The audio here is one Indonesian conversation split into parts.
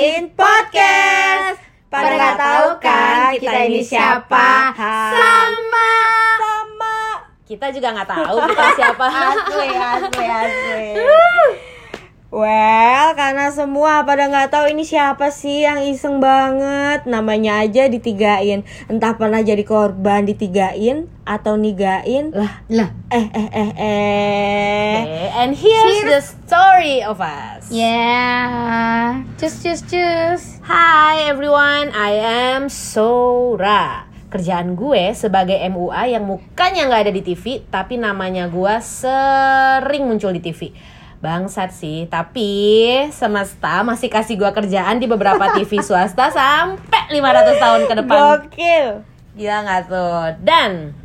Tigain Podcast. Pada nggak tahu kan kita ini siapa? Sama. Sama. Kita juga nggak tahu kita siapa. Asli, asli, asli. Well, karena semua pada nggak tahu ini siapa sih yang iseng banget, namanya aja ditigain. Entah pernah jadi korban ditigain atau nigain. Lah, Lah, eh eh eh eh. Okay, and here's the story of us. Yeah. Cus cus cus. Hi everyone, I am Sora. Kerjaan gue sebagai MUA yang mukanya nggak ada di TV, tapi namanya gue sering muncul di TV. Bangsat sih, tapi semesta masih kasih gue kerjaan di beberapa TV swasta sampai 500 tahun ke depan. Gokil. Gila nggak tuh? Dan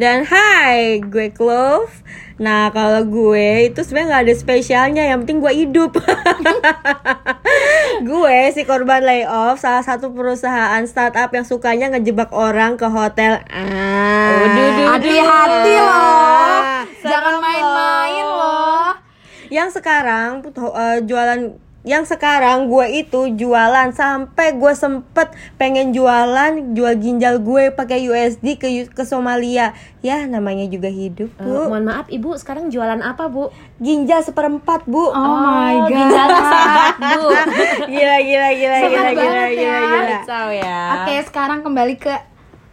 Dan hai, gue Clove. Nah, kalau gue itu sebenarnya nggak ada spesialnya, yang penting gue hidup. gue si korban layoff salah satu perusahaan startup yang sukanya ngejebak orang ke hotel. Ah. Hati-hati loh. Yang sekarang uh, jualan yang sekarang gue itu jualan sampai gue sempet pengen jualan jual ginjal gue pakai USD ke ke Somalia ya namanya juga hidup eh, bu mohon maaf ibu sekarang jualan apa bu? ginjal seperempat bu Oh, my god. ginjalnya sehat bu. gila gila gila Sehat gila gila gila ya. gila Kacau ya. Oke, sekarang kembali ke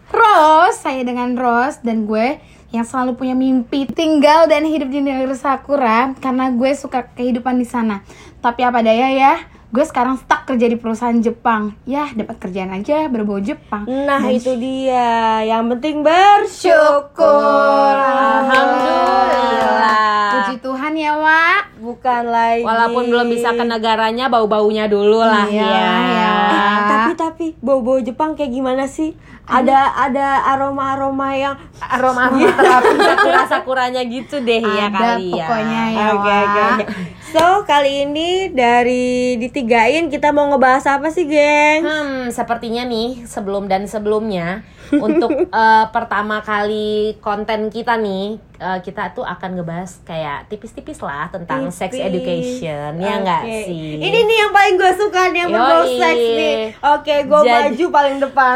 Rose. Saya dengan Rose dan gue yang selalu punya mimpi tinggal dan hidup di negeri Sakura karena gue suka kehidupan di sana. Tapi apa daya ya, gue sekarang stuck kerja di perusahaan Jepang. Ya, dapat kerjaan aja berbau Jepang. nah Dan itu dia yang penting bersyukur Alhamdulillah. Puji Tuhan ya, Wak. Bukan lagi Walaupun belum bisa ke negaranya, bau-baunya dulu lah Iya, ya. iya. Eh, tapi tapi bau-bau Jepang kayak gimana sih ada ada aroma aroma yang Aroma aroma terapi sakura sakuranya gitu deh ya Ada kali ya. pokoknya ya, Oke oke Wak. oke. So kali ini dari ditigain kita mau ngebahas apa sih, geng? Hmm, sepertinya nih sebelum dan sebelumnya untuk eh, pertama kali konten kita nih eh, kita tuh akan ngebahas kayak tipis-tipis lah tentang sex Tipis. education ya nggak Oke. sih? Ini nih yang paling gue suka nih yang berbau seks nih. Oke, gue Jadi- maju paling depan.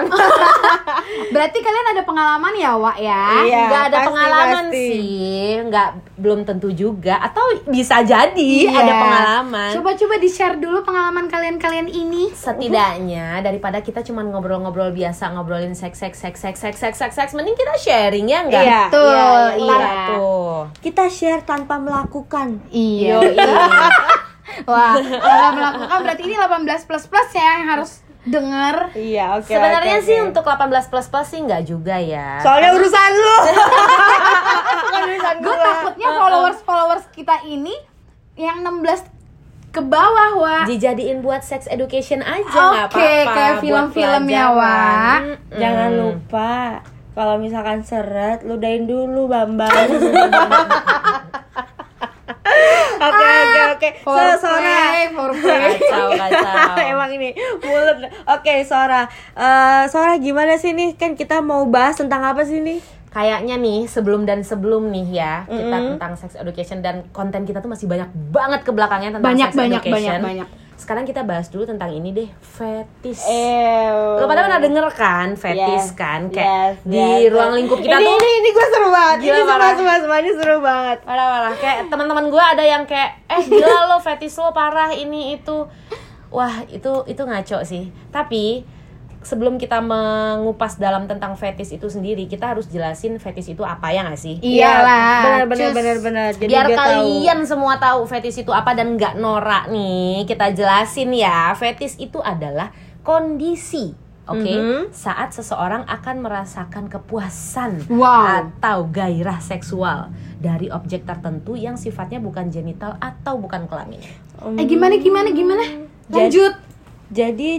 Berarti kalian ada pengalaman ya, Wak ya? Iya, nggak ada pasti, pengalaman pasti. sih, nggak belum tentu juga atau bisa jadi Iya. ada pengalaman. Coba-coba di-share dulu pengalaman kalian-kalian ini. Setidaknya daripada kita cuma ngobrol-ngobrol biasa ngobrolin seks seks seks seks seks seks seks seks mending kita sharing ya enggak? Iya, Betul, iya, iya. Iya tuh. Kita share tanpa melakukan. Iya. Yoi. Wah, kalau melakukan berarti ini 18 plus plus ya yang harus denger. Iya, oke. Sebenarnya oke, sih oke. untuk 18 plus plus sih nggak juga ya. Soalnya urusan lu. Bukan urusan Gue gua. takutnya followers followers kita ini yang 16 ke bawah, Wak. dijadiin buat sex education aja Oke, apa-apa. kayak buat film-film ya, pelajaran. Wak. Mm-mm. Jangan lupa kalau misalkan seret ludahin dulu Bambang. Oke oke oke. So Sora. Kacau kacau. Emang ini mulut. Oke Sora. Eh Sora gimana sih nih? Kan kita mau bahas tentang apa sih nih? Kayaknya nih sebelum dan sebelum nih ya kita Mm-mm. tentang sex education dan konten kita tuh masih banyak banget ke belakangnya tentang Banyak, sex banyak, education. banyak, banyak. Sekarang kita bahas dulu tentang ini deh, fetis. Lo pada pernah denger kan fetis Yes, kan kayak yes, di yes, ruang lingkup kita ini, tuh Ini ini gue seru banget. Gila, ini semua parah. semua semua ini seru banget. parah parah kayak teman-teman gue ada yang kayak eh gila lo fetis lo parah ini itu wah itu itu ngaco sih tapi sebelum kita mengupas dalam tentang fetis itu sendiri kita harus jelasin fetis itu apa ya nggak sih Iyalah. Benar benar cus. benar benar. Jadi biar dia tahu. kalian semua tahu fetis itu apa dan nggak norak nih kita jelasin ya fetis itu adalah kondisi oke Mhm. saat seseorang akan merasakan kepuasan Wow. atau gairah seksual dari objek tertentu yang sifatnya bukan genital atau bukan kelamin Eh gimana gimana gimana? Lanjut. Jadi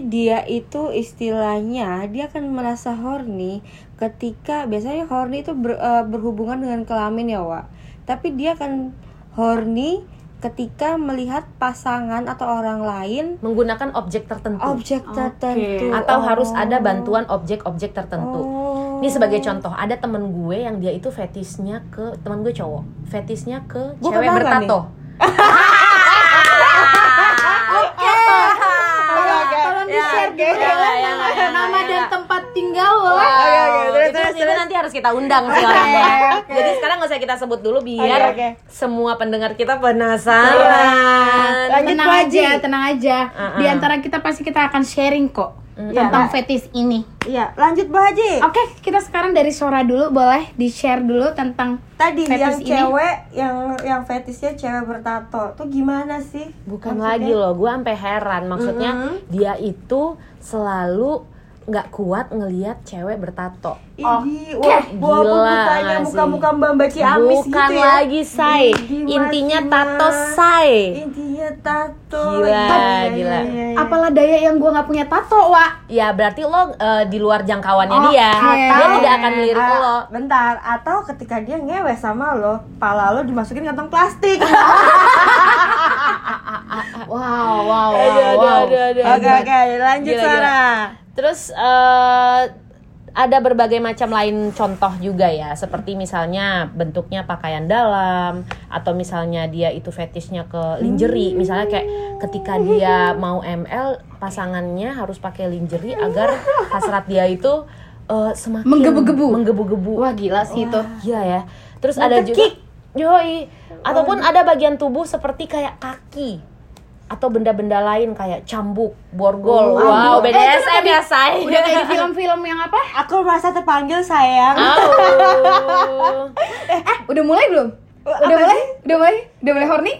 dia itu istilahnya dia akan merasa horny ketika biasanya horny itu ber- eh, berhubungan dengan kelamin ya Wak. Tapi dia akan horny ketika melihat pasangan atau orang lain menggunakan objek tertentu objek tertentu atau Oh. harus ada bantuan objek-objek tertentu. Oh. Ini sebagai contoh, ada temen gue yang dia itu fetisnya ke teman gue cowok, fetisnya ke Gua cewek nggak Oke, oke, terus, itu, terus, itu terus. nanti harus kita undang sih orangnya. Jadi sekarang nggak usah kita sebut dulu biar Oke, oke. semua pendengar kita penasaran. Lanjut, tenang aja, tenang aja. Uh-uh. Di antara kita pasti kita akan sharing kok Iya. tentang fetis ini. Iya, lanjut Bu Haji. Oke, kita sekarang dari Sora dulu boleh di-share dulu tentang Tadi Fetis yang ini. cewek yang yang fetisnya cewek bertato tuh gimana sih? Bukan Maksudnya? lagi loh, gue sampai heran. Maksudnya dia itu selalu nggak kuat ngelihat cewek bertato. Ih, wah, walaupun Gila mukanya nggak sih? muka-muka Mbak Mbak Ciamis Bukan gitu ya. lagi say, intinya tato say. Intinya tato. Gila, Iya, gila. iya, iya, iya. apalah daya yang gua nggak punya tato, Wak. Ya berarti lo eh, di luar jangkauannya Oke. dia. Dia Atau- tidak akan melirik Ah, lo. Bentar, atau ketika dia ngewe sama lo, pala lo dimasukin kantong plastik. Wow, wow, wow. Oke, oke, lanjut Gila, gila. Sarah. Terus eh, ada berbagai macam lain contoh juga ya, seperti misalnya bentuknya pakaian dalam atau misalnya dia itu fetishnya ke lingerie, misalnya kayak ketika dia mau ML pasangannya harus pakai lingerie agar hasrat dia itu eh, semakin Menggebu-gebu. menggebu-gebu. Wah, gila sih itu. Iya ya. Terus Mau ada juga Yoi. Ataupun ada bagian tubuh seperti kayak kaki atau benda-benda lain kayak cambuk, borgol. wow, aduh. Eh, itu BDSM ya, say. Udah kayak di film-film yang apa? Aku merasa terpanggil sayang. Au. Eh, udah mulai belum? Oh, Udah apa mulai? sih? Udah mulai? Udah mulai horny?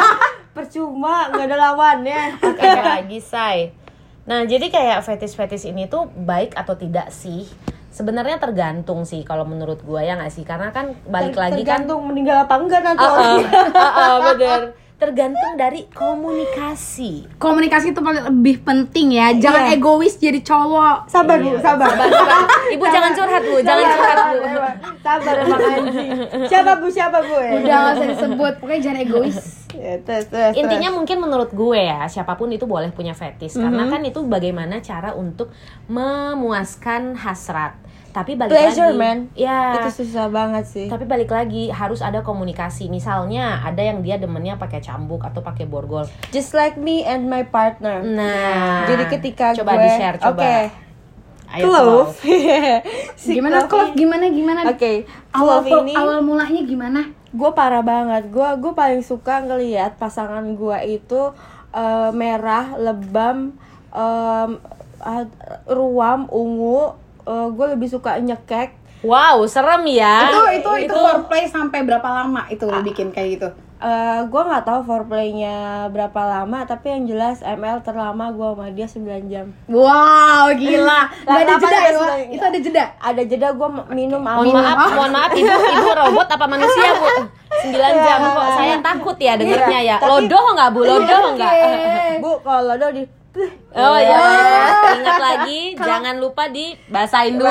Percuma, nggak ada lawannya. Oke lagi, say. Nah, jadi kayak fetish-fetish ini tuh baik atau tidak sih? Sebenarnya tergantung sih kalau menurut gua ya nggak sih? Karena kan balik Ter- lagi kan tergantung meninggal apa enggak nanti. Heeh, orangnya. heeh, bener. Tergantung dari komunikasi. Komunikasi itu paling lebih penting ya. Jangan Iya. egois jadi cowok. Sabar bu, Iya. sabar. Sabar, sabar. Ibu jangan curhat bu, jangan curhat bu. Sabar emang anjing. Siapa bu, siapa bu? ya? Udah gak usah disebut. Pokoknya jangan egois. Ya, terus, terus, Intinya terus. mungkin menurut gue ya, siapa pun itu boleh punya fetish karena kan itu bagaimana cara untuk memuaskan hasrat. Tapi balik pleasure lagi, man. ya. Itu susah banget sih. Tapi balik lagi harus ada komunikasi. Misalnya ada yang dia demennya pakai cambuk atau pakai borgol. Just like me and my partner. Nah, Jadi ketika coba gue, di share coba. Oke. Ayo Clove. Clove. Gimana Klov? Gimana gimana? Oke, Awal Clove ini awal mulanya gimana? Gue parah banget. Gue gue paling suka ngelihat pasangan gue itu eh, merah, lebam, em, ad- ruam, ungu. gue lebih suka nyekek. Wow, serem ya. itu itu itu foreplay sampai berapa lama itu lo bikin kayak gitu? Eh, gue nggak tahu foreplaynya berapa lama, tapi yang jelas ML terlama gue sama dia 9 jam. Wow, gila. Gak ada jeda ya. Itu ada jeda. Ada jeda gue minum Mohon amin. maaf, mohon maaf ibu, ibu robot apa manusia bu? 9 jam kok, saya takut ya dengernya ya. Tapi- Lodoh nggak bu? Lodoh nggak? Bu, kalau lo di Oh iya, ingat lagi, jangan lupa dibasahin dulu.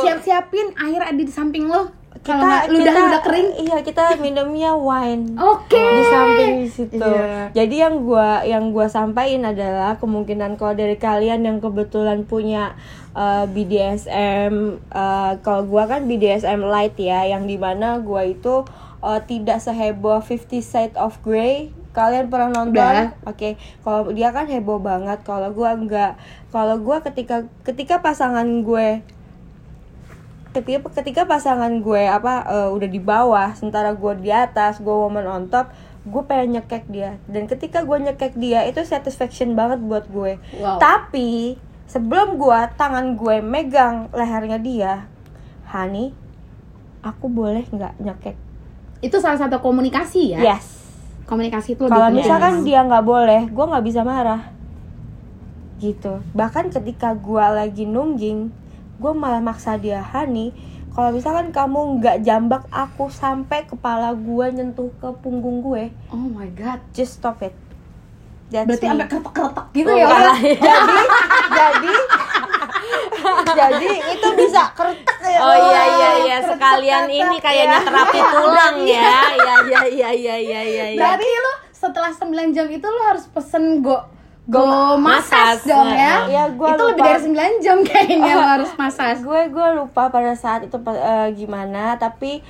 Siap-siapin air ada di samping lo. Kita ludah kita- ludah kering. Iya, kita minumnya wine. Oke. di samping situ. Iya. Jadi yang gua yang gua sampaikan adalah kemungkinan kalau dari kalian yang kebetulan punya uh, BDSM uh, kalau gua kan BDSM light ya yang di mana gua itu uh, tidak seheboh 50 Shades of Grey kalian pernah nonton? Oke, kalau dia kan heboh banget. Kalau gua enggak. Kalau gua ketika ketika pasangan gue ketika ketika pasangan gue apa eh, udah di bawah sementara gue di atas gue woman on top gue pengen nyekek dia. Dan ketika gue nyekek dia itu satisfaction banget buat gue. Wow. tapi sebelum gue tangan gue megang lehernya dia Hani aku boleh nggak nyekek? Itu salah satu komunikasi ya. yes. Komunikasi itu kalau misalkan dia nggak boleh gue nggak bisa marah. Gitu. Bahkan ketika gue lagi nungging gue malah maksa dia Hani kalau misalkan kamu nggak jambak aku sampai kepala gue nyentuh ke punggung gue Oh my god. just stop it That's Berarti sampai keretak-keretak gitu Oh, ya. Ya. jadi jadi jadi itu bisa keretak ya Oh iya iya iya sekalian ini kayaknya terapi tulang ya. Iya iya iya iya iya iya. iya. Berarti lo setelah 9 jam itu lo harus pesen go go, massage. massage dong ya. Ya, gua itu lebih lupa. dari 9 jam kayaknya lo harus massage. gue gue lupa pada saat itu eh, gimana tapi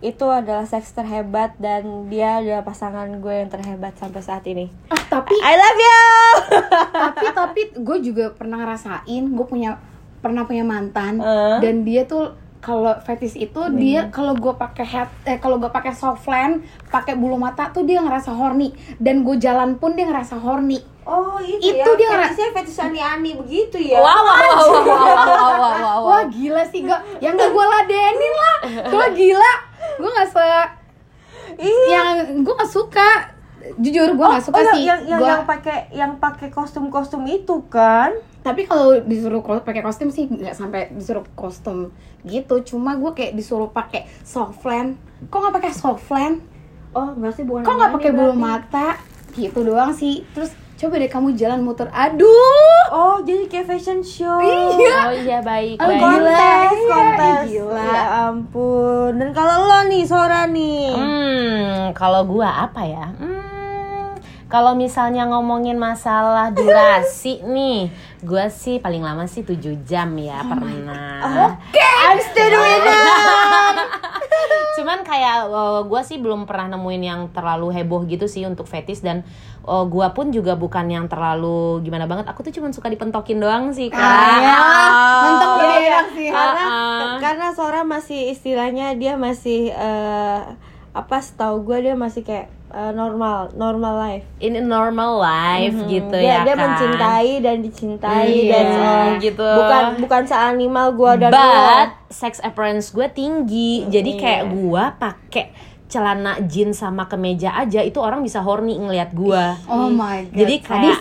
itu adalah seks terhebat dan dia adalah pasangan gue yang terhebat sampai saat ini Ah, tapi I love you tapi tapi gue juga pernah ngerasain gue punya pernah punya mantan Eh. dan dia tuh kalau fetish itu Bener. dia kalau gue pakai head eh kalau gue pakai soft lens pakai bulu mata tuh dia ngerasa horny. Dan gue jalan pun dia ngerasa horny. Oh itu, itu ya. dia ngerasa fetish ani ani begitu ya? Wow wow wow wow wow wow, wow, wow, wow. wah gila sih gak yang gak gue ladenin lah. Gue gila. Gue nggak se iya. yang gue nggak suka. Jujur gue nggak oh, suka oh, sih. yang yang, gua... yang pakai yang pakai kostum kostum itu kan? Tapi kalau disuruh pakai kostum sih nggak sampai disuruh kostum gitu. Cuma gue kayak disuruh pakai soft lens kok nggak pakai soft lens oh berarti bukan kok nggak pakai bulu mata? Gitu doang sih. Terus coba deh kamu jalan muter. Aduh! Oh jadi kayak fashion show. Iya. Oh iya baik, Oh, baik. gila. kontes Iya, kontes. gila. ya ampun. Dan kalau lo nih Sora nih? Hmm, kalau gua apa ya? Hmm, kalau misalnya ngomongin masalah durasi nih, gua sih paling lama sih 7 jam ya pernah. oke I'm still doing it Cuman kayak uh, gua sih belum pernah nemuin yang terlalu heboh gitu sih untuk fetis dan uh, gua pun juga bukan yang terlalu gimana banget. Aku tuh cuma suka dipentokin doang sih, Kak. Ah, ya. Mentok Iya, iya. sih. karena Ah. karena Sora masih istilahnya dia masih eh, apa setahu gue dia masih kayak eh, normal normal life In a normal life Mhm. gitu dia, ya dia kan. mencintai dan dicintai Iya, dan eh, gitu. bukan bukan seanimal gue dan But lo. sex appearance gue tinggi. Jadi Iya. kayak gue pakai celana jeans sama kemeja aja itu orang bisa horny ngelihat gue. oh my god Jadi kayak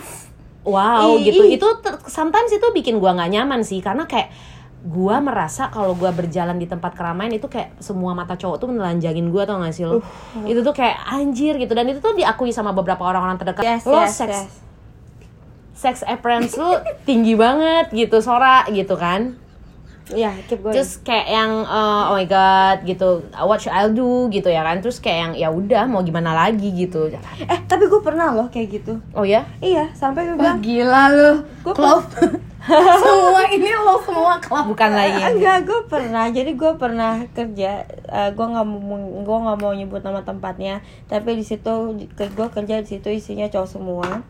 wow Ih, gitu. Itu sometimes itu bikin gua nggak nyaman sih karena kayak gua merasa kalau gua berjalan di tempat keramaian itu kayak semua mata cowok tuh menelanjangin gua tau gak sih lo? Itu tuh kayak anjir gitu. Dan itu tuh diakui sama beberapa orang-orang terdekat. yes lo yes, sex yes. sex appearance lu tinggi banget gitu Sora gitu kan. ya keep going. Terus kayak yang uh, oh my god gitu. What should I do gitu ya kan? Terus kayak yang ya udah mau gimana lagi gitu. Eh tapi gue pernah loh kayak gitu. Oh ya? Iya sampai gue bilang gila lu Gua Klop Semua ini lo semua klop bukan lagi enggak gue pernah. Jadi gue pernah kerja eh, gue nggak mau gue nggak mau nyebut nama tempatnya. Tapi di situ gue kerja di situ isinya cowok semua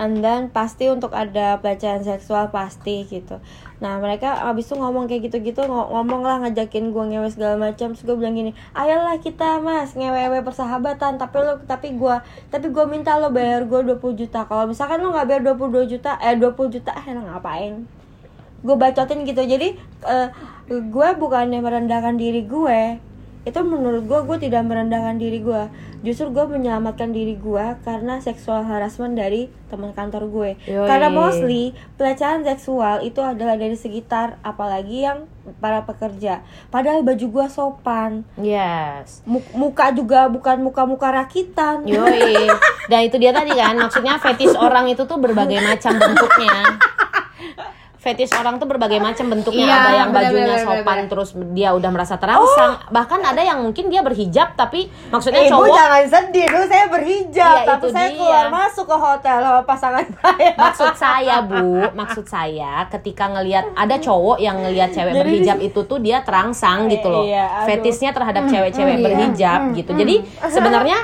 and then pasti untuk ada pelecehan seksual pasti gitu. Nah mereka abis itu ngomong kayak gitu-gitu ngo- ngomong lah ngajakin gue ngewe segala macam. Terus gue bilang gini ayolah kita mas ngewe persahabatan. Tapi lo tapi gue tapi gue minta lo bayar gue 20 juta. Kalau misalkan lo nggak bayar 22 juta eh 20 juta eh ngapain? Gue bacotin gitu. Jadi eh, gue bukannya merendahkan diri gue itu menurut gue gue tidak merendahkan diri gue justru gue menyelamatkan diri gue karena seksual harassment dari teman kantor gue Yoi. karena mostly pelecehan seksual itu adalah dari sekitar apalagi yang para pekerja padahal baju gue sopan yes Mu- muka juga bukan muka-muka rakitan Yoi. Dan itu dia tadi kan, maksudnya fetish orang itu tuh berbagai macam bentuknya. Fetish orang tuh berbagai macam bentuknya. Iya, ada yang bajunya benar, sopan benar. terus dia udah merasa terangsang. Bahkan ada yang mungkin dia berhijab tapi maksudnya Ibu cowok Eh, jangan sedih dulu saya berhijab Iya, tapi saya dia. keluar masuk ke hotel sama pasangan saya maksud saya bu maksud saya ketika ngelihat ada cowok yang ngelihat cewek Jadi berhijab itu tuh dia terangsang gitu loh Iya, aduh. fetisnya terhadap cewek-cewek iya. berhijab gitu jadi sebenarnya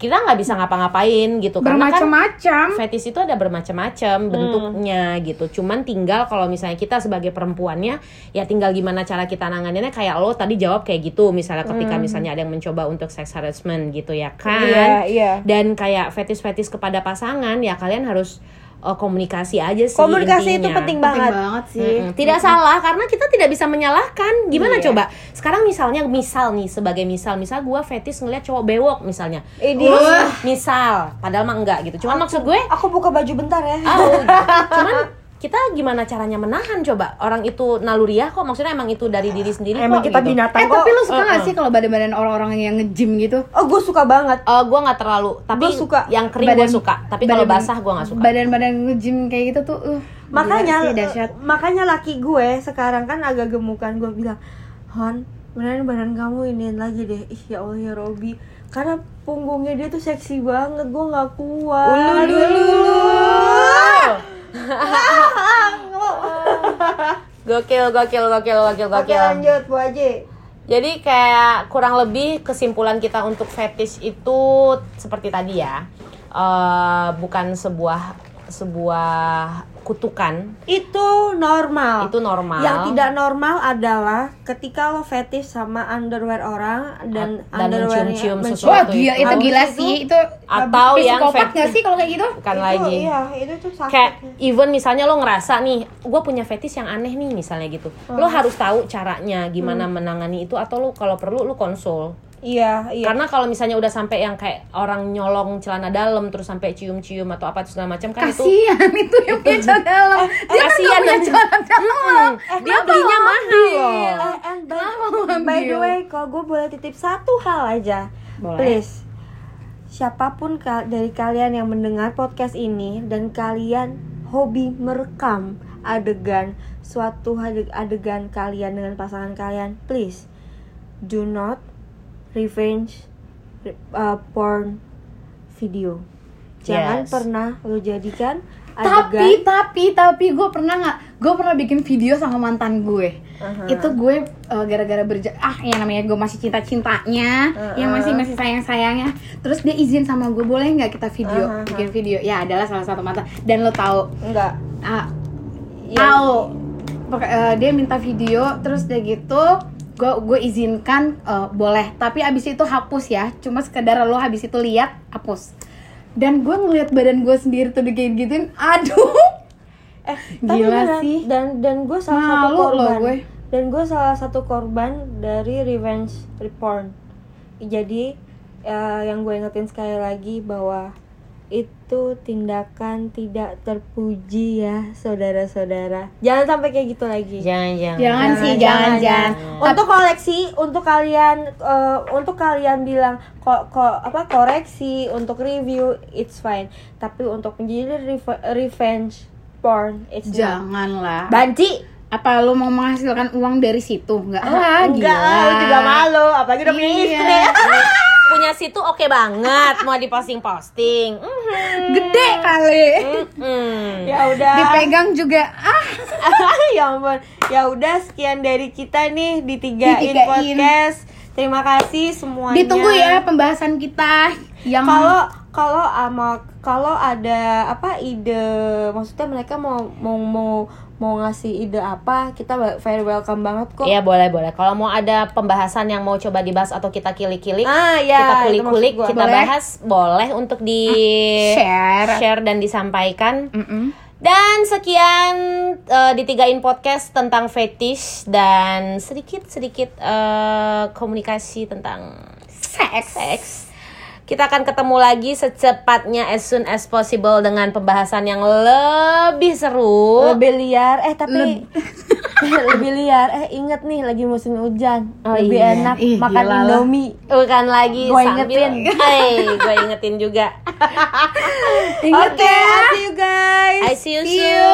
kita nggak bisa ngapa-ngapain gitu karena kan Bermacam-macam fetis itu ada bermacam-macam bentuknya gitu. Cuman tinggal kalau misalnya kita sebagai perempuannya ya tinggal gimana cara kita nanganinnya kayak lo tadi jawab kayak gitu misalnya ketika misalnya ada yang mencoba untuk sex harassment gitu ya kan. Iya, iya. Dan kayak fetis-fetis kepada pasangan ya kalian harus uh, komunikasi aja sih komunikasi itu intinya. penting Penting banget banget sih Mm-mm. Tidak salah karena kita tidak bisa menyalahkan. Gimana Iya. coba? Sekarang misalnya misal nih sebagai misal, misal gua fetis ngeliat cowok bewok misalnya. Ini Terus, misal, padahal mah enggak gitu. Cuman maksud gue aku buka baju bentar ya Oh, gitu. cuman kita gimana caranya menahan coba orang itu naluriah kok maksudnya emang itu dari diri sendiri emang kok kita gitu. binatang Eh kok tapi lu suka gak Uh-uh. sih kalau badan-badan orang-orang yang nge-gym gitu? oh gue suka banget Eh, gue nggak terlalu tapi Gua suka. yang kering gue suka tapi kalau badan- basah gue nggak suka Badan-badan nge-gym kayak gitu tuh uh, makanya gila sih, dahsyat. makanya laki gue sekarang kan agak gemukan gue bilang Hon beneran badan kamu iniin lagi deh ih ya Allah ya Robi karena punggungnya dia tuh seksi banget gue nggak kuat Ulu, ulu. gokil gokil gokil gokil oke gokil. lanjut Bu Haji Jadi kayak kurang lebih kesimpulan kita untuk fetish itu seperti tadi ya, Eh, bukan sebuah sebuah kutukan Itu normal. itu normal. Yang tidak normal adalah ketika lo fetish sama underwear orang dan, Dan underwearnya mencium-cium mencium- sesuatu. Wah gila itu gila itu- sih itu Atau yang fetish. nggak sih kalau kayak gitu? bukan Itu, lagi. Iya, itu tuh sakit. Kayak even misalnya lo ngerasa nih, gue punya fetish yang aneh nih misalnya gitu. Lo harus tahu caranya gimana menangani itu atau lo kalau perlu lo konsul. Iya, iya. Karena kalau misalnya udah sampai yang kayak orang nyolong celana dalam terus sampai cium-cium atau apa itu segala macam kan itu Kasihan itu yang punya dalam. Dia kan kasihan nggak punya dan- celana dalam. Mm, dia belinya mahal loh. Eh, and by, by the way, kalau gue boleh titip satu hal aja, Boleh. please. Siapa pun ka- dari kalian yang mendengar podcast ini dan kalian hobi merekam adegan suatu ade- adegan kalian dengan pasangan kalian, please do not revenge uh, porn video. Jangan Yes. pernah lo jadikan adegan tapi tapi gue pernah nggak? Gue pernah bikin video sama mantan gue. Itu gue uh, gara-gara berja ah yang namanya gue masih cinta cintanya, yang masih masih sayang sayangnya. Terus dia izin sama gue boleh nggak kita video, Uh-huh. bikin video. Ya adalah salah satu mantan. Dan lo tahu enggak. ah, Ya, tahu Pokok- eh, dia minta video terus dia gitu gue gue izinkan eh, boleh tapi abis itu hapus ya cuma sekedar lo habis itu lihat hapus dan gue ngeliat badan gue sendiri tuh kayak gituin aduh Eh, tapi Gila beneran. sih. Dan dan gue salah satu Malu loh korban. gue. Dan gue salah satu korban dari revenge porn. Jadi eh, yang gue ingetin sekali lagi bahwa itu tindakan tidak terpuji ya saudara-saudara. Jangan sampai kayak gitu lagi. Jangan jangan. Jangan sih, jangan, jangan. Untuk koleksi, untuk kalian, eh, untuk kalian bilang kok kok apa koreksi, untuk review, it's fine. Tapi untuk menjadi reve- revenge porn, it's not. janganlah Banci. apa lo mau menghasilkan uang dari situ nggak Ah, lah enggak, gila. lu juga malu, apalagi udah punya Iya. istri. Punya situ oke banget mau diposting-posting. Mhm. gede kali Mhm. ya udah. dipegang juga ah ya ampun. Ya udah sekian dari kita nih di tiga podcast. Terima kasih semuanya. ditunggu ya pembahasan kita yang Kalau kalau ama kalau ada apa ide, maksudnya mereka mau mau mau mau ngasih ide apa, kita very welcome banget kok. Iya boleh boleh. Kalau mau ada pembahasan yang mau coba dibahas atau kita kilik-kilik, Ah ya, kita kulik-kulik, kita Boleh. bahas, boleh untuk di share share dan disampaikan. Mm-mm. Dan sekian eh, di tigain podcast tentang fetish dan sedikit sedikit eh, komunikasi tentang seks seks. Kita akan ketemu lagi secepatnya as soon as possible dengan pembahasan yang lebih seru. lebih liar. Eh tapi lebih liar. Eh inget nih lagi musim hujan. Oh, lebih iya. enak Ih, makan gila indomie. Bukan lagi Gua sambil ingetin. Hey, gue ingetin juga. Ingat oke. Ya I see you guys. I see you See soon. You.